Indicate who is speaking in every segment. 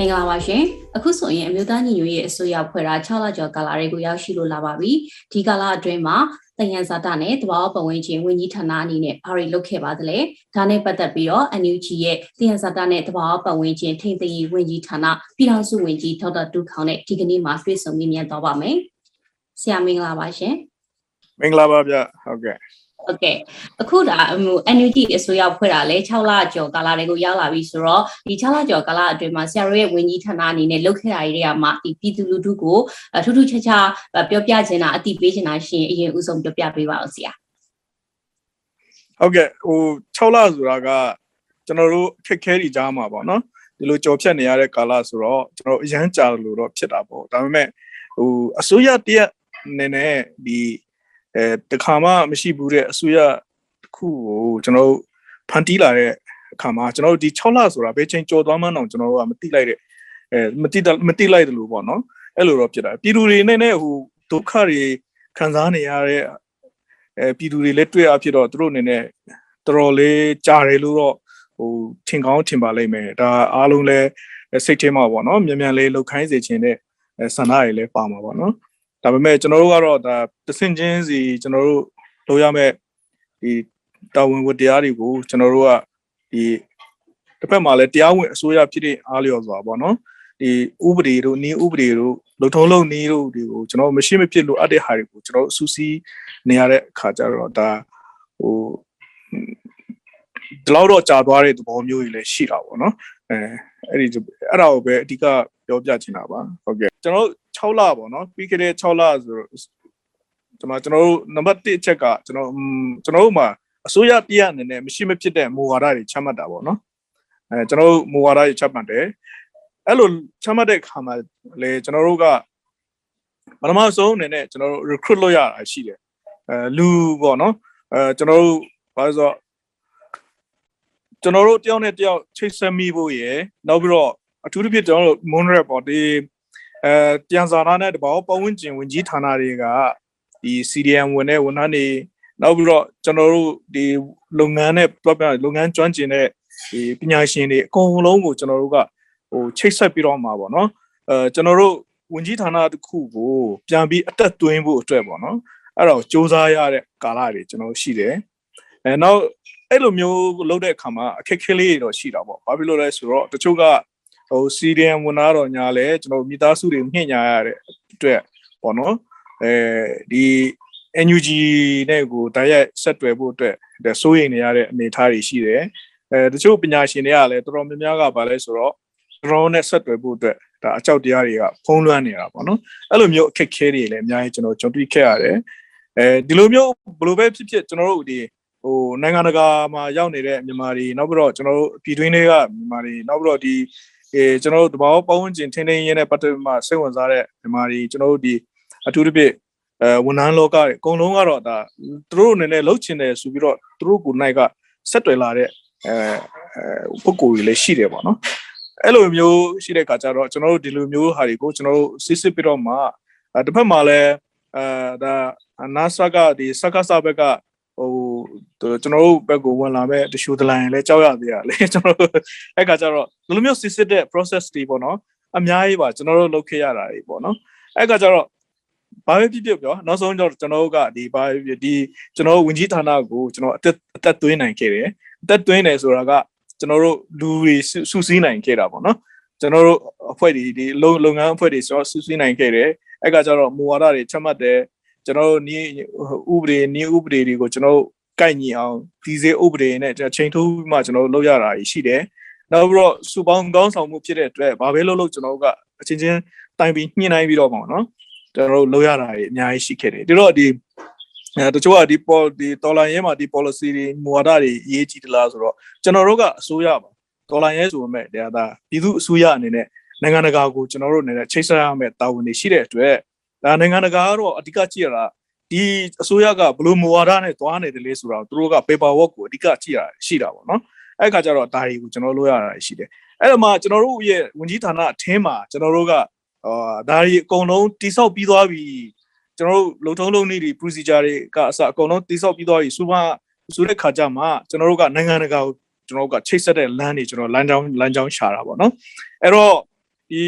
Speaker 1: မင်္ဂလာပါရှင် အခုဆိုရင်အမျိုးသားညီညွတ်ရေးအစိုးရဖွဲ့တာ6လကျော်ကာလတွေကိုရောက်ရှိလို့လာပါပြီဒီကာလအတွင်းမှာတယံဇာတနဲ့တဘာဝပတ်ဝန်းကျင်ဝန်ကြီးဌာနအနေနဲ့ဘာတွေလုပ်ခဲ့ပါသလဲဒါနဲ့ပတ်သက်ပြီးတော့ NUG ရဲ့တယံဇာတနဲ့တဘာဝပတ်ဝန်းကျင်ထိန်းသိမ်းရေးဝန်ကြီးဌာနပြည်ထောင်စုဝန်ကြီးဒေါက်တာတူခေါင်နဲ့ဒီကနေ့မှာတွေ့ဆုံမြင်မြန်တော့ပါမယ်ဆရာမင်္ဂလာပါရှင်
Speaker 2: မင်္ဂလာပါဗျဟုတ်ကဲ့
Speaker 1: ဟုတ်ကဲ့အခုဒါဟို NUG အစိုးရဖွဲ့တာလဲ6လကျော်ကာလတွေကိုရောက်လာပြီဆိုတော့ဒီ6လကျော်ကာလအတွင်းမှာဆရာတို့ရဲ့ဝန်ကြီးဌာနအနေနဲ့လုပ်ခဲ့တာတွေကမှဒီပြည်သူလူထုကိုအထူးထူးခြားခြားပြောပြချင်တာအတိပေးချင်တာရှိရင်အရင်ဦးဆုံးပြောပြပေးပါဦးဆရာ
Speaker 2: ဟုတ်ကဲ့ဟို6လဆိုတာကကျွန်တော်တို့ခက်ခဲတွေကြားမှာပေါ့နော်ဒီလိုကြော်ဖြတ်နေရတဲ့ကာလဆိုတော့ကျွန်တော်အရန်ကြာလို့တော့ဖြစ်တာပေါ့ဒါပေမဲ့ဟိုအစိုးရတရက်နေနဲ့ဒီ အဲတခါမှမရှိဘူးတဲ့အစိုးရတစ်ခုကိုကျွန်တော်တို့ဖန်တီးလာတဲ့အခါမှာကျွန်တော်တို့ဒီ6လဆိုတာဘယ်ချိန်ကြော်သွားမှန်းတော့ကျွန်တော်တို့ကမသိလိုက်တဲ့အဲမသိမသိလိုက်တယ်လို့ပေါ့နော်အဲ့လိုတော့ဖြစ်တာပြည်သူတွေနဲ့နဲ့ဟိုဒုက္ခတွေခံစားနေရတဲ့အဲပြည်သူတွေလည်းတွေ့အဖြစ်တော့သူတို့အနေနဲ့တော်တော်လေးကြားတယ်လို့တော့ဟိုထင်ကောင်းထင်ပါလိမ့်မယ်ဒါအားလုံးလည်းစိတ်ထဲမှာပေါ့နော်မြန်မြန်လေးလှုပ်ခိုင်းစေခြင်းတဲ့ဆန္ဒတွေလည်းပါမှာပေါ့နော် ဒါပေမဲ့ကျွန်တော်တို့ကတော့ဒါတဆင်ချင်းစီကျွန်တော်တို့လုပ်ရမဲ့ဒီတာဝန်ဝတ္တရားတွေကိုကျွန်တော်တို့ကဒီတစ်ဖက်မှာလည်းတရားဝင်အစိုးရဖြစ်တဲ့အားလျော်စွာပေါ့နော်ဒီဥပဒေတို့နည်းဥပဒေတို့လုံထုံးလုံနည်းတို့တွေကိုကျွန်တော်မရှိမဖြစ်လို့အပ်တဲ့ဟာတွေကိုကျွန်တော်အစူးစီးနေရတဲ့အခါကျတော့ဒါဟိုဒီလောက်တော့ကြာသွားတဲ့သဘောမျိုးကြီးလည်းရှိတာပေါ့နော်အဲအဲ့ဒီအဲ့ဒါကိုပဲအဓိကပြောပြချင်တာပါဟုတ်ကဲ့ကျွန်တော် 6လပေါ့နော်ပြီးခဲ့တဲ့6လဆိုတော့ကျွန်တော်ကျွန်တော်တို့နံပါတ်1အချက်ကကျွန်တော်ကျွန်တော်တို့မှာအစိုးရတရအနေနဲ့မရှိမဖြစ်တဲ့မူဝါဒတွေချမှတ်တာပေါ့နော်အဲကျွန်တော်တို့မူဝါဒတွေချမှတ်တယ်အဲ့လိုချမှတ်တဲ့အခါမှာလေကျွန်တော်တို့ကပထမဆုံးအနေနဲ့ကျွန်တော်တို့ recruit လုပ်ရတာရှိတယ်အဲလူပေါ့နော်အဲကျွန်တော်တို့ဘာလို့ဆိုကျွန်တော်တို့တယောက်နဲ့တယောက်ချိတ်ဆက်မိဖို့ရယ်နောက်ပြီးတော့အထူးသဖြင့်ကျွန်တော်တို့ monorail ပေါ့ဒီ အဲတန်ဇာနာနဲ့တဘောပတ်ဝန်းကျင်ဝင်ကြီးဌာနတွေကဒီ CDM ဝင်တဲ့ဝန်ထမ်းတွေနောက်ပြီးတော့ကျွန်တော်တို့ဒီလုပ်ငန်းနဲ့ပြပြလုပ်ငန်းကျွမ်းကျင်တဲ့ဒီပညာရှင်တွေအကုန်လုံးကိုကျွန်တော်တို့ကဟိုချိတ်ဆက်ပြီးတော့မှာပေါ့နော်အဲကျွန်တော်တို့ဝင်ကြီးဌာနတစ်ခုကိုပြန်ပြီးအသက်သွင်းဖို့အတွက်ပေါ့နော်အဲ့တော့စ조사ရတဲ့ကာလတွေကျွန်တော်ရှိတယ်အဲနောက်အဲ့လိုမျိုးလုပ်တဲ့အခါမှာအခက်ခဲလေးတွေတော့ရှိတာပေါ့ဘာဖြစ်လို့လဲဆိုတော့တချို့က ဟိုစီရီယံဝန်သားတော်ညာလဲကျွန်တော်မိသားစုတွေမြင့်ညာရတဲ့အတွက်ပေါ့နော်အဲဒီ NUG နဲ့ကိုတိုက်ရိုက်ဆက်တွယ်ဖို့အတွက်စိုးရိမ်နေရတဲ့အနေအထားတွေရှိတယ်အဲတချို့ပညာရှင်တွေကလည်းတော်တော်များများကဗာလဲဆိုတော့တော်နဲ့ဆက်တွယ်ဖို့အတွက်ဒါအကြောက်တရားတွေကဖုံးလွှမ်းနေတာပေါ့နော်အဲ့လိုမျိုးအခက်ခဲတွေလည်းအများကြီးကျွန်တော်ကြုံတွေ့ခဲ့ရတယ်အဲဒီလိုမျိုးဘယ်လိုပဲဖြစ်ဖြစ်ကျွန်တော်တို့ဒီဟိုနိုင်ငံတကာမှာရောက်နေတဲ့မြန်မာတွေနောက်ပြီးတော့ကျွန်တော်တို့ပြည်တွင်းတွေကမြန်မာတွေနောက်ပြီးတော့ဒီ အဲကျွန်တော်တို့တဘာပတ်ဝန်းကျင်ထင်းထင်းရင်းနဲ့ပတ်သက်မှစိတ်ဝင်စားတဲ့မြန်မာတွေကျွန်တော်တို့ဒီအထူးသဖြင့်အဲဝန်ထမ်းလောကတွေအကုန်လုံးကတော့ဒါသူတို့အနေနဲ့လှုပ်ချင်တယ်ဆိုပြီးတော့သူတို့ကိုနိုင်ကဆက်တွယ်လာတဲ့အဲပုံကိုယ်တွေလည်းရှိတယ်ပေါ့နော်အဲ့လိုမျိုးရှိတဲ့အခါကျတော့ကျွန်တော်တို့ဒီလိုမျိုးဟာတွေကိုကျွန်တော်တို့စစ်စစ်ပြီးတော့မှတစ်ဖက်မှာလည်းအဲဒါ NASA ကဒီစကားစဘက်ကဟို ကျွန်တော်တို့ဘက်ကိုဝင်လာမဲ့တရှူတလိုင်းလည်းကြောက်ရသေးရလေကျွန်တော်တို့အဲ့ခါကျတော့ဒီလိုမျိုးစစ်စစ်တဲ့ process တွေပေါ့နော်အများကြီးပါကျွန်တော်တို့လုပ်ခဲ့ရတာတွေပေါ့နော်အဲ့ခါကျတော့ဘာပဲဖြစ်ဖြစ်ပြောနောက်ဆုံးတော့ကျွန်တော်တို့ကဒီဘာပဲဖြစ်ဒီကျွန်တော်တို့ဝင်ကြီးဌာနကိုကျွန်တော်အသက်အသက်သွင်းနိုင်ခဲ့တယ်အသက်သွင်းတယ်ဆိုတာကကျွန်တော်တို့လူတွေစုစည်းနိုင်ခဲ့တာပေါ့နော်ကျွန်တော်တို့အဖွဲ့တွေဒီလုပ်ငန်းအဖွဲ့တွေဆိုစုစည်းနိုင်ခဲ့တယ်အဲ့ကကြတော့မူဝါဒတွေချမှတ်တယ်ကျွန်တော်တို့နီးဥပဒေနီးဥပဒေတွေကိုကျွန်တော်တို့ ကိုက်ညီအောင်ဒီစေဥပဒေနဲ့ချိန်ထိုးပြီးမှကျွန်တော်တို့လုပ်ရတာရှိတယ်နောက်ပြီးတော့စူပေါင်းကောင်းဆောင်မှုဖြစ်တဲ့အတွက်ဘာပဲလုပ်လို့ကျွန်တော်တို့ကအချင်းချင်းတိုင်ပြီးညှိနှိုင်းပြီးတော့ပေါ့နော်ကျွန်တော်တို့လုပ်ရတာတွေအများကြီးရှိခဲ့တယ်ဒီတော့ဒီအဲတချို့ကဒီပေါ်ဒီဒေါ်လာရဲမှာဒီ policy တွေမူဝါဒတွေအရေးကြီးသလားဆိုတော့ကျွန်တော်တို့ကအစိုးရပါဒေါ်လာရဲဆိုပေမဲ့တရားသားပြည်သူအစိုးရအနေနဲ့နိုင်ငံတကာကိုကျွန်တော်တို့အနေနဲ့ချိတ်ဆက်ရမယ့်တာဝန်တွေရှိတဲ့အတွက်ဒါနိုင်ငံတကာကတော့အဓိကကြည့်ရတာ ဒီအစိုးရကဘယ်လိုမူဝါဒနဲ့သွားနေတယ်လဲဆိုတော့သူတို့က paper work ကိုအဓိကကြည့်ရရှိတာပေါ့နော်အဲ့ခါကျတော့ဒါတွေကိုကျွန်တော်လုပ်ရတာရှိတယ်အဲ့တော့မှကျွန်တော်တို့ရဲ့ဝန်ကြီးဌာနအထင်းမှာကျွန်တော်တို့ကအာဒါတွေအကုန်လုံးတိစောက်ပြီးသွားပြီကျွန်တော်တို့လုံထုံးလုံနည်းတွေ procedure တွေကအစအကုန်လုံးတိစောက်ပြီးသွားပြီစူပါဆိုတဲ့ခါကျမှကျွန်တော်တို့ကနိုင်ငံတကာကိုကျွန်တော်တို့ကချိတ်ဆက်တဲ့လမ်းတွေကျွန်တော်လမ်းကြောင်းလမ်းကြောင်းရှာတာပေါ့နော်အဲ့တော့ဒီ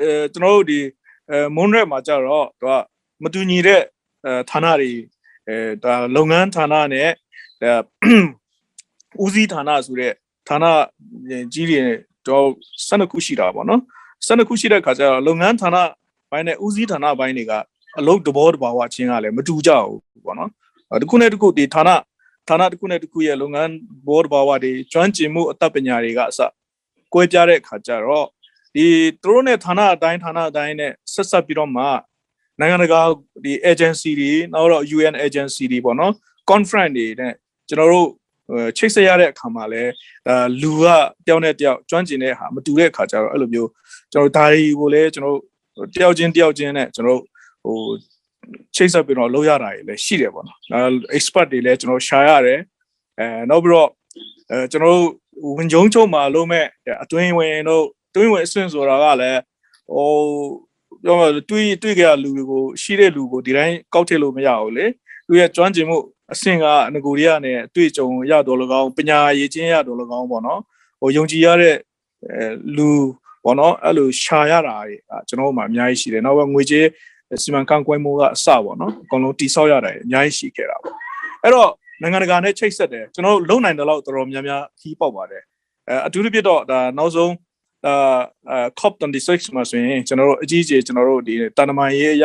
Speaker 2: အဲကျွန်တော်တို့ဒီအဲမွန်ရက်မှာကြတော့သူကမတူညီတဲ့အဲ ဌာနတွေအဲဒါလုပ်ငန်းဌာနနဲ့အဲဦးစီးဌာနဆိုတဲ့ဌာနကြီးတွေတော့12ခုရှိတာပေါ့နော်12ခုရှိတဲ့ခါကျတော့လုပ်ငန်းဌာနဘိုင်းနဲ့ဦးစီးဌာနဘိုင်းတွေကအလုပ်တဘောတဘာဝချင်းကလည်းမတူကြဘူးပေါ့နော်ဒီခုနဲ့တခုဒီဌာနဌာနတစ်ခုနဲ့တစ်ခုရဲ့လုပ်ငန်းဘောတဘာဝတွေကျွမ်းကျင်မှုအတတ်ပညာတွေကအစကွဲပြားတဲ့ခါကျတော့ဒီသူတို့နဲ့ဌာနအတိုင်းဌာနအတိုင်းနဲ့ဆက်ဆက်ပြီးတော့မှ နိုင်ငံတကာဒီ agency တွေနောက်တော့ UN agency တွေပေါ့နော် conference တွေနဲ့ကျွန်တော်တို့ချိတ်ဆက်ရတဲ့အခါမှာလည်းဒါလူကတယောက်နဲ့တယောက်ကျွမ်းကျင်တဲ့ဟာမတူတဲ့အခါကျတော့အဲ့လိုမျိုးကျွန်တော်ဒါတွေကိုလည်းကျွန်တော်တယောက်ချင်းတယောက်ချင်းနဲ့ကျွန်တော်ဟိုချိတ်ဆက်ပြီးတော့လုပ်ရတာတွေလည်းရှိတယ်ပေါ့နော်အဲ expert တွေလည်းကျွန်တော်ရှာရတယ်အဲနောက်ပြီးတော့အဲကျွန်တော်ဝင်ကြုံချုံမှာလုံးမဲ့အတွင်းဝင်တို့တွင်းဝင်အဆင့်ဆိုတာကလည်းဟို ပြောမှတွေးတွေးကြလူတွေကိုရှိတဲ့လူကိုဒီတိုင်းကောက်ထည့်လို့မရဘူးလေသူရဲ့ကျွမ်းကျင်မှုအဆင့်ကငကိုရီးယားနဲ့အတွေ့အကြုံရတော်လကောင်းပညာရည်ချင်းရတော်လကောင်းပေါ့နော်ဟိုယုံကြည်ရတဲ့အဲလူပေါ့နော်အဲ့လိုရှာရတာတွေကျွန်တော်တို့မှာအများကြီးရှိတယ်နောက်ပဲငွေကြေးစီမံကန့်ကွက်မှုကအစပေါ့နော်အကုန်လုံးတိဆောက်ရတာအများကြီးရှိခဲ့တာပေါ့အဲ့တော့နိုင်ငံတကာနဲ့ချိတ်ဆက်တယ်ကျွန်တော်တို့လုံနိုင်တဲ့လောက်တော်တော်များများခီးပေါက်ပါတယ်အဲအထူးသဖြင့်တော့ဒါနောက်ဆုံး အာ COP26 မှာဆိုရင်ကျွန်တော်တို့အကြီးအကျယ်ကျွန်တော်တို့ဒီတန်တမာရေးအရ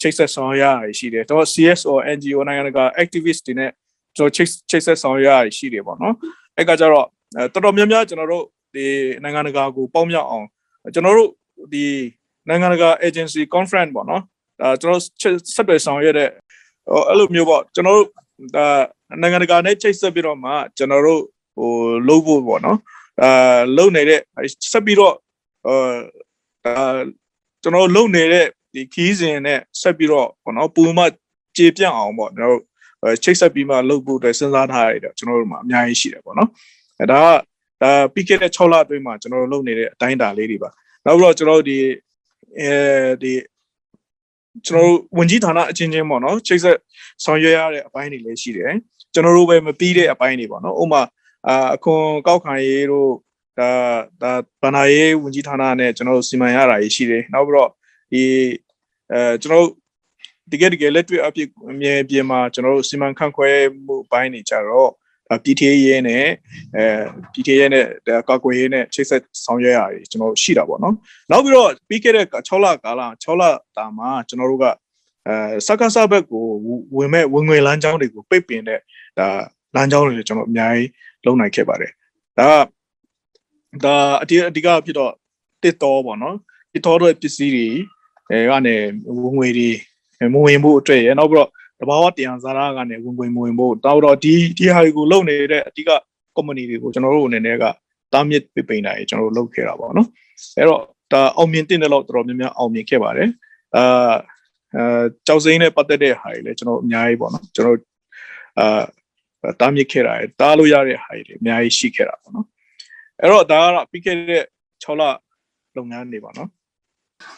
Speaker 2: ချိတ်ဆက်ဆောင်ရရရှိတယ်တော့ CSO NGO နိုင်ငံတကာ activist တွေနဲ့ကျွန်တော်ချိတ်ချိတ်ဆက်ဆောင်ရရရှိတယ်ပေါ့နော်အဲ့ကကြတော့တော်တော်များများကျွန်တော်တို့ဒီနိုင်ငံတကာကိုပေါင်းမြောက်အောင်ကျွန်တော်တို့ဒီနိုင်ငံတကာ agency conference ပေါ့နော်ဒါကျွန်တော်ဆက်သွယ်ဆောင်ရတဲ့ဟိုအဲ့လိုမျိုးပေါ့ကျွန်တော်တို့ဒါနိုင်ငံတကာနဲ့ချိတ်ဆက်ပြီးတော့မှကျွန်တော်တို့ဟိုလုပ်ဖို့ပေါ့နော် အာလုံနေတဲ့ဆက်ပြီးတော့အာကျွန်တော်လုံနေတဲ့ဒီခီးစဉ်နဲ့ဆက်ပြီးတော့ဘောနော်ပူမကြေပြန့်အောင်ပေါ့ကျွန်တော်တို့ချိတ်ဆက်ပြီးမှလုပ်ဖို့အတွက်စဉ်းစားထားရတယ်ကျွန်တော်တို့မှာအများကြီးရှိတယ်ပေါ့နော်အဲဒါကဒါပြီးခဲ့တဲ့6လအတွင်းမှာကျွန်တော်တို့လုပ်နေတဲ့အတိုင်းအတာလေးတွေပါနောက်ပြီးတော့ကျွန်တော်တို့ဒီအဲဒီကျွန်တော်တို့ဝင်ကြီးဌာနအချင်းချင်းပေါ့နော်ချိတ်ဆက်ဆောင်ရွက်ရတဲ့အပိုင်းတွေလည်းရှိတယ်ကျွန်တော်တို့ပဲမပြီးတဲ့အပိုင်းတွေပေါ့နော်ဥပမာ အာအခွန်ကောက်ခံရေးတို့ဒါဒါဗဏ္ဍာရေးဝန်ကြီးဌာနနဲ့ကျွန်တော်တို့စီမံရတာရှိတယ်နောက်ပြီးတော့ဒီအဲကျွန်တော်တကယ်တကယ်လက်တွေ့အဖြစ်အမြဲအပြင်မှာကျွန်တော်တို့စီမံခန့်ခွဲမှုအပိုင်းနေကြတော့ PTA ရေးနဲ့အဲ PTA ရေးနဲ့ကောက်ကွယ်ရေးနဲ့ချိတ်ဆက်ဆောင်ရွက်ရတယ်ကျွန်တော်ရှိတာပေါ့နော်နောက်ပြီးတော့ပြီးခဲ့တဲ့6လကာလ6လတာမှာကျွန်တော်တို့ကအဲစကားစဘက်ကိုဝင်မဲ့ဝင်ငွေလမ်းကြောင်းတွေကိုပိတ်ပင်တဲ့ဒါလမ်းကြောင်းတွေကျွန်တော်အများကြီး လုံနိုင်ခဲ့ပါတယ်ဒါကဒါအတိအဓိကဖြစ်တော့တစ်တော်ပေါ့နော်တစ်တော်တို့ပစ္စည်းတွေအဲကနေဝင်ငွေတွေမဝင်ဖို့အတွက်ရနောက်ပြီးတော့တဘာဝတရားဇာတာကနေဝင်ငွေမဝင်ဖို့တောက်တော့ဒီဒီဟာတွေကိုလုံနေတဲ့အဓိက company တွေကိုကျွန်တော်တို့အနေနဲ့ကတားမြစ်ပြပိန်တာရေကျွန်တော်တို့လုပ်ခဲ့တာပေါ့နော်အဲ့တော့ဒါအောင်မြင်တဲ့လောက်တော်တော်များများအောင်မြင်ခဲ့ပါတယ်အာအဲကြောက်စိမ်းနဲ့ပတ်သက်တဲ့ဟာတွေလည်းကျွန်တော်အများကြီးပေါ့နော်ကျွန်တော်အာ တားမြစ်ခဲ့တာတားလို့ရတဲ့ဟာတွေအများကြီးရှိခဲ့တာပေါ့နော်အဲ့တော့ဒါကတော့ပြီးခဲ့တဲ့6လလုပ်ငန်းတွေပါနော်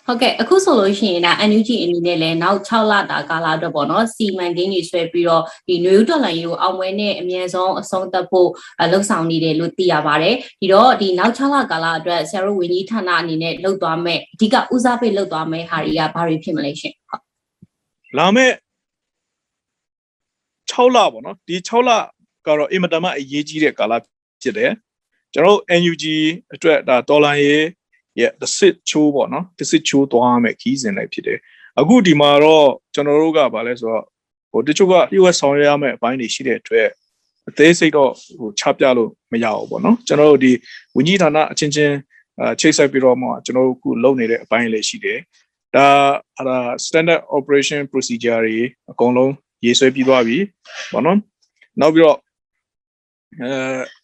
Speaker 1: ဟုတ်ကဲ့အခုဆိုလို့ရှိရင်ဒါ NUG အနေနဲ့လည်းနောက်6လတာကာလအတွက်ပေါ့နော်စီမံကိန်းတွေဆွဲပြီးတော့ဒီနွေဦးတော်လိုင်းကိုအောင်ပွဲနဲ့အမြဲဆုံးအဆုံးသတ်ဖို့လှုပ်ဆောင်နေတယ်လို့သိရပါတယ်ဒီတော့ဒီနောက်6လကာလအတွက်ဆရာတို့ဝင်းကြီးဌာနအနေနဲ့လှုပ်သွားမဲ့အဓိကဦးစားပေးလှုပ်သွားမဲ့ဟာတွေကဘာတွေဖြစ်မလဲရှင်ဟုတ်
Speaker 2: လာမဲ့ 6လပေါ့နော်ဒီ6လကတော့အင်မတန်မှအရေးကြီးတဲ့ကာလဖြစ်တယ်ကျွန်တော် NUG အတွက်ဒါတော်လန်ရေးရဲ့တစ်စစ်ချိုးပေါ့နော်တစ်စစ်ချိုးသွားမယ်ခီးစဉ်လိုက်ဖြစ်တယ်အခုဒီမှာတော့ကျွန်တော်တို့ကဗာလဲဆိုတော့ဟိုတချို့က US ဆောင်ရွက်ရမယ့်အပိုင်းတွေရှိတဲ့အတွက်အသေးစိတ်တော့ဟိုချပြလို့မရဘူးပေါ့နော်ကျွန်တော်တို့ဒီဝန်ကြီးဌာနအချင်းချင်းအချိတ်ဆက်ပြီးတော့မှကျွန်တော်တို့အခုလုပ်နေတဲ့အပိုင်းလေးရှိတယ်ဒါအဲ့ဒါ standard operation procedure တွေအကုန်လုံး ရေးဆွဲပြီးသွားပြီပေါ့နော်နောက်ပြီးတော့အဲ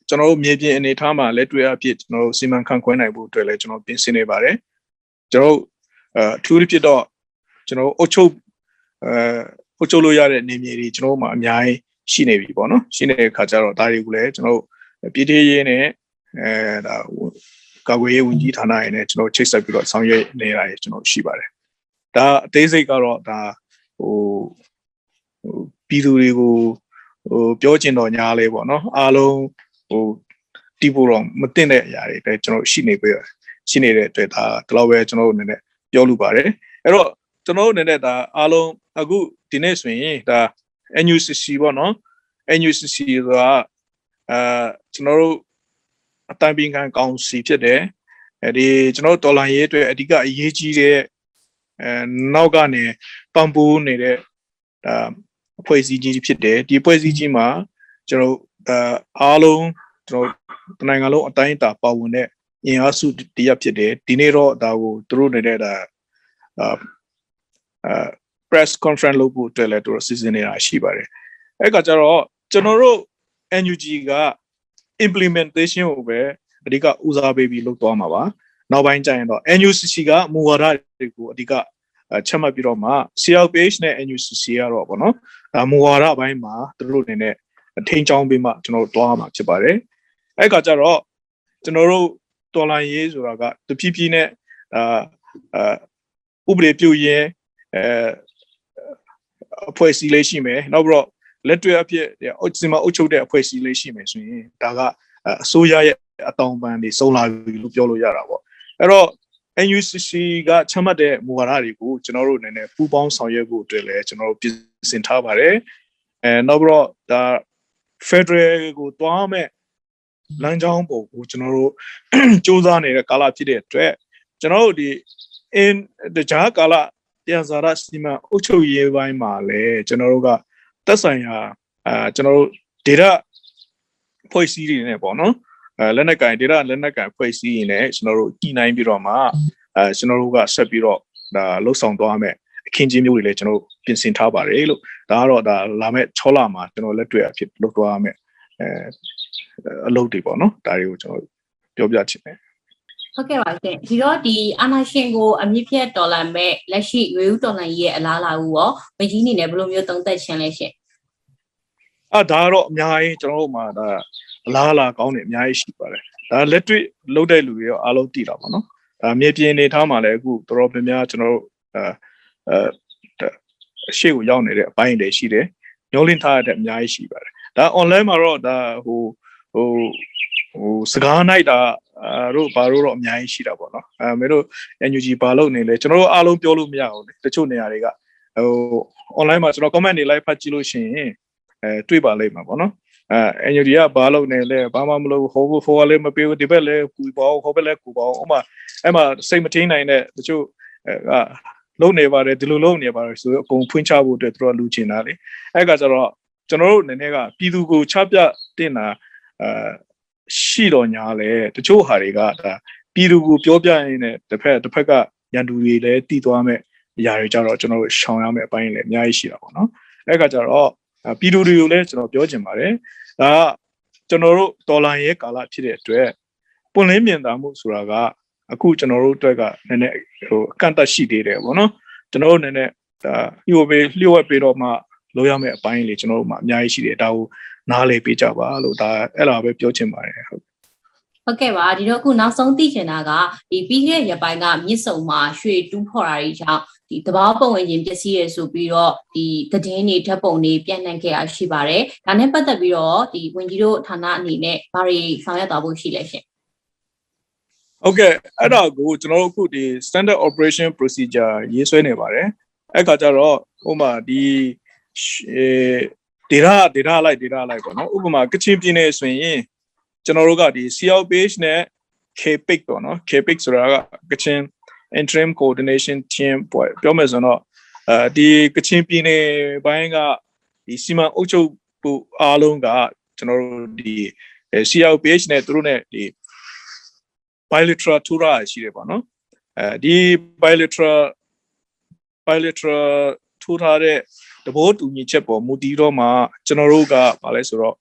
Speaker 2: ကျွန်တော်တို့မြေပြင်အနေထားမှာလက်တွေ့အဖြစ်ကျွန်တော်တို့စီမံခန့်ခွဲနိုင်ဖို့အတွက်လည်းကျွန်တော်ပြင်ဆင်နေပါတယ်ကျွန်တော်တို့အထူးဖြစ်တော့ကျွန်တော်အုတ်ချုပ်အဲအုတ်ချုပ်လို့ရတဲ့နေမြေတွေကျွန်တော်တို့မှာအများကြီးရှိနေပြီပေါ့နော်ရှိနေတဲ့ခါကျတော့ဒါတွေကိုလည်းကျွန်တော်တို့ပြည်ထရေးနဲ့အဲဒါကာကွယ်ရေးဝန်ကြီးဌာနရင်းနဲ့ကျွန်တော်ချိတ်ဆက်ပြီးတော့ဆောင်ရွက်နေရကျွန်တော်ရှိပါတယ်ဒါအသေးစိတ်ကတော့ဒါဟိုဟို ပြည်သူတွေကိုဟိုပြောချင်တော့ညားလဲပေါ့နော်အားလုံးဟိုတီးဖို့တော့မတင်တဲ့အရာတွေလည်းကျွန်တော်ရှိနေပြီရှိနေတဲ့အတွက်ဒါဒီလောက်ပဲကျွန်တော်တို့အနေနဲ့ပြောလို့ပါတယ်အဲ့တော့ကျွန်တော်တို့အနေနဲ့ဒါအားလုံးအခုဒီနေ့ဆိုရင်ဒါ NUCC ပေါ့နော် NUCC ဆိုတာအာကျွန်တော်တို့အတိုင်းပင်ခံကောင်စီဖြစ်တယ်အဲဒီကျွန်တော်တို့ဒေါ်လာရေးအတွက်အဓိကအရေးကြီးတဲ့အဲနောက်ကနေပံ့ပိုးနေတဲ့ဒါ အဖွဲ့အစည်းကြီးဖြစ်တယ်ဒီအဖွဲ့အစည်းကြီးမှာကျွန်တော်အာအားလုံးကျွန်တော်နိုင်ငံလုံးအတိုင်းအတာပါဝင်တဲ့အင်အားစုတရဖြစ်တယ်ဒီနေ့တော့ဒါကိုသူတို့နေတဲ့ဒါအာအာ press conference လုပ်ဖို့အတွက်လည်းသူတို့စီစဉ်နေတာရှိပါတယ်အဲ့ကကြတော့ကျွန်တော်တို့ NUG က implementation ကိုပဲအဓိကဦးစားပေးပြီးလုပ်သွားမှာပါနောက်ပိုင်းကျရင်တော့ NUCC ကမူဝါဒတွေကိုအဓိက ချက်မှတ်ပြီးတော့မှ CLPH နဲ့ NUCC ကတော့ဗောနော်ဒါမူဝါဒဘိုင်းမှာသူတို့အနေနဲ့ထိန်းချောင်းပြီးမှကျွန်တော်တို့တွားမှာဖြစ်ပါတယ်အဲ့ကကြတော့ကျွန်တော်တို့တော်လိုင်းရေးဆိုတာကတဖြည်းဖြည်းနဲ့အာအာဥပဒေပြုရင်အဲအဖွဲ့အစည်းလေးရှိမယ်နောက်ပြီးတော့လက်တွေ့အဖြစ်အုပ်စီမအုပ်ချုပ်တဲ့အဖွဲ့အစည်းလေးရှိမယ်ဆိုရင်ဒါကအစိုးရရဲ့အတောင်ပံတွေစုံလာပြီလို့ပြောလို့ရတာပေါ့အဲ့တော့ NUCC ကချမှတ်တဲ့မူဝါဒတွေကိုကျွန်တော်တို့အနေနဲ့ပူးပေါင်းဆောင်ရွက်ဖို့အတွက်လည်းကျွန်တော်တို့ပြင်ဆင်ထားပါတယ်အဲနောက်ပြီးတော့ဒါ Federal ကိုတွားမဲ့လမ်းကြောင်းပုံကိုကျွန်တော်တို့စ조사နေတဲ့ကာလဖြစ်တဲ့အတွက်ကျွန်တော်တို့ဒီ in တခြားကာလတရားစာရစီမံအုပ်ချုပ်ရေးပိုင်းမှာလည်းကျွန်တော်တို့ကသက်ဆိုင်ရာအာကျွန်တော်တို့ data ဖွဲ့စည်းတွေနဲ့ပေါ့နော် အဲလက်နက်ကင် data လက်နက်ကင်ဖွဲ့စည်းရင်လည်းကျွန်တော်တို့ညှိနှိုင်းပြီးတော့မှအဲကျွန်တော်တို့ကဆက်ပြီးတော့ဒါလှုပ်ဆောင်သွားမယ်အခင်းချင်းမျိုးတွေလည်းကျွန်တော်ပြင်ဆင်ထားပါတယ်လို့ဒါကတော့ဒါလာမဲ့6လမှာကျွန်တော်လက်တွေ့အဖြစ်လုပ်သွားမယ်အဲအလုပ်တွေပေါ့နော်ဒါတွေကိုကျွန်တော်ပြောပြချင်တယ်
Speaker 1: ဟုတ်ကဲ့ပါရှင်ဒီတော့ဒီအာနာရှင်ကိုအမြင့်ဖြတ်ဒေါ်လာမဲ့လက်ရှိရွေးဦးဒေါ်လာရဲ့အလားအလာကိုရောမကြီးနေနဲ့ဘယ်လိုမျိုးသုံးသက်ရှင်လဲရှင်
Speaker 2: အာဒါကတော့အများကြီးကျွန်တော်တို့မှာဒါ အလားအလာကောင်းနေအများကြီးရှိပါတယ်ဒါလက်တွေ့လုပ်တဲ့လူတွေရောအားလုံးတည်တာပါနော်ဒါမြေပြင်နေထားမှာလည်းအခုတော်တော်များများကျွန်တော်တို့အဲအဲရှေ့ကိုရောက်နေတဲ့အပိုင်းတွေရှိတယ်ညှိုးလင်းထားတဲ့အများကြီးရှိပါတယ်ဒါ online မှာတော့ဒါဟိုဟိုဟိုစကားနိုင်တာအဲတို့ဘာလို့တော့အများကြီးရှိတာပေါ့နော်အဲမင်းတို့ NUG ဘာလုပ်နေလဲကျွန်တော်တို့အားလုံးပြောလို့မရဘူးလေတချို့နေရာတွေကဟို online မှာကျွန်တော် comment တွေ live ဖတ်ကြည့်လို့ရှိရင်အဲတွေ့ပါလိမ့်မှာပေါ့နော် အဲ NUG ကဘာလုပ်နေလဲဘာမှမလုပ်ဟိုဟိုကလည်းမပေးဘူးဒီဘက်လည်းကူပေါ့ဟိုဘက်လည်းကူပေါ့ဥမာအဲ့မှာစိတ်မထင်းနိုင်တဲ့တချို့အဲလုံနေပါတယ်ဒီလိုလုံနေပါတယ်ဆိုတော့အကုန်ဖွင့်ချဖို့အတွက်သူတို့လူချင်တာလေအဲ့ကကျတော့ကျွန်တော်တို့နည်းနည်းကပြည်သူကိုချပြတင်တာအဲရှိတော့ညာလဲတချို့ဟာတွေကဒါပြည်သူကိုပြောပြရင်းနဲ့တစ်ဖက်တစ်ဖက်ကရန်သူတွေလည်းတည်သွားမဲ့အရာတွေကြတော့ကျွန်တော်တို့ရှောင်ရမယ့်အပိုင်းလည်းအများကြီးရှိတာပေါ့နော်အဲ့ကကြတော့ ပြည်သူတွေကိုလည်းကျွန်တော်ပြောချင်ပါတယ်ဒါကကျွန်တော်တို့ဒေါ်လာရဲ့ကာလဖြစ်တဲ့အတွက်ပွင့်လင်းမြင်သာမှုဆိုတာကအခုကျွန်တော်တို့အတွက်ကနည်းနည်းဟိုအကန့်အသတ်ရှိသေးတယ်ပေါ့နော်ကျွန်တော်တို့နည်းနည်းဒါလျှို့ပေးလျှို့ဝှက်ပေးတော့မှလုပ်ရမယ့်အပိုင်းလေးကျွန်တော်တို့မှာအများကြီးရှိတယ်ဒါကိုနားလည်ပေးကြပါလို့ဒါအဲ့လိုပဲပြောချင်ပါတယ်ဟုတ်
Speaker 1: ဟုတ်ကဲ့ပါဒီတော့အခုနောက်ဆုံးသိချင်တာကဒီပြီးခဲ့တဲ့ရပိုင်းကမြစ်စုံမှာရွှေတူးဖော်တာတွေကြောင့် ဒီတဘာပုံဝင်ခြင်းပစ္စည်းရဆိုပြီးတော့ဒီသတင်းတွေဓာတ်ပုံတွေပြန့်နှံ့ခဲ့တာရှိပါတယ်ဒါနဲ့ပတ်သက်ပြီးတော့ဒီဝင်ကြီးတို့ဌာနအနေနဲ့ဘာတွေဆောင်ရွက်သွားဖို့ရှိလဲရှင်
Speaker 2: ဟုတ်ကဲ့အဲ့ဒါကိုကျွန်တော်တို့အခုဒီ standard operation procedure ရေးဆွဲနေပါတယ်အဲ့ခါကျတော့ဥပမာဒီ data data လိုက် data လိုက်ပေါ့နော်ဥပမာကချင်ပြည်နယ်ဆိုရင်ကျွန်တော်တို့ကဒီ CL page နဲ့ KPIC ပေါ့နော် KPIC ဆိုတာကကချင် interim coordination team ပေါ့ပြောမယ်ဆိုတော့အဲဒီကချင်ပြည်နယ်ဘိုင်းကဒီစီမံအုပ်ချုပ်မှုအားလုံးကကျွန်တော်တို့ဒီ CL page နဲ့သူတို့ ਨੇ ဒီ bilateral tour ရှိတယ်ပေါ့နော်အဲဒီ bilateral bilateral tour ထားတဲ့တဘောတူညီချက်ပေါ်မူတည်တော့မှကျွန်တော်တို့ကဘာလဲဆိုတော့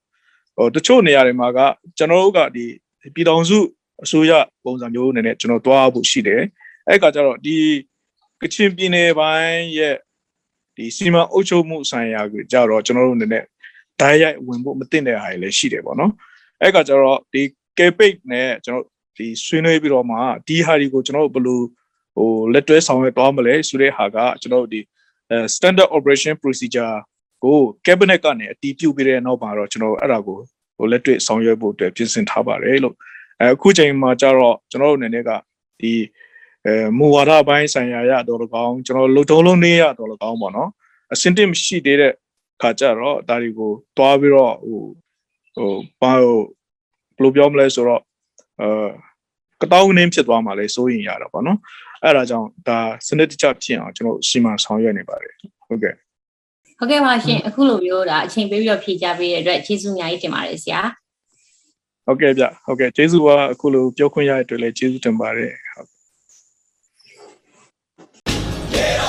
Speaker 2: ဟိုတချို့နေရာတွေမှာကကျွန်တော်တို့ကဒီပြည်တော်စုအစိုးရပုံစံမျိုးအနေနဲ့ကျွန်တော်တွားဖို့ရှိတယ် အဲ့ကကြတော့ဒီကချင်ပြည်နယ်ပိုင်းရဲ့ဒီစီမံအုပ်ချုပ်မှုဆိုင်ရာကိုကြတော့ကျွန်တော်တို့အနေနဲ့ဓာတ်ရိုက်ဝင်ဖို့မသိတဲ့ဟာတွေလည်းရှိတယ်ပေါ့နော်အဲ့ကကြတော့ဒီ campaign နဲ့ကျွန်တော်ဒီဆွေးနွေးပြီးတော့မှဒီဟာတွေကိုကျွန်တော်တို့ဘယ်လိုဟိုလက်တွဲဆောင်ရွက်သွားမလဲဆိုတဲ့ဟာကကျွန်တော်တို့ဒီအဲ standard operation procedure ကို cabinet ကနေအတည်ပြုပြီးတဲ့နောက်မှာတော့ကျွန်တော်အဲ့ဒါကိုဟိုလက်တွေ့ဆောင်ရွက်ဖို့အတွက်ပြင်ဆင်ထားပါတယ်လို့အဲအခုချိန်မှာကြတော့ကျွန်တော်တို့အနေနဲ့ကဒီ အဲမူဝါဒပိုင်းဆိုင်ရာရတော့၎င်းကျွန်တော်လုံထုံးလုံးနေရတော့၎င်းပေါ့နော်အစင်တင်မရှိသေးတဲ့ခါကြတော့ဒါတွေကိုတွားပြီးတော့ဟိုဟိုဘာဟိုဘယ်လိုပြောမလဲဆိုတော့အဲကတောင်းနှင်းဖြစ်သွားမှလည်းစိုးရင်ရတာပေါ့နော်အဲ့ဒါကြောင့်ဒါစနစ်တကျဖြစ်အောင်ကျွန်တော်စီမံဆောင်ရွက်နေပါတယ်ဟုတ်ကဲ့
Speaker 1: ဟုတ်ကဲ့ပါရှင်အခုလိုမျိုးဒါအချိန်ပေးပြီးတော့ဖြေကြပေးတဲ့အတွက်ကျေးဇူးအများကြီးတင်ပါတယ်ဆရာ
Speaker 2: ဟုတ်ကဲ့ဗျဟုတ်ကဲ့ကျေးဇူးပါအခုလိုပြောခွင့်ရတဲ့အတွက်လည်းကျေးဇူးတင်ပါတယ် ဟုတ်
Speaker 3: Get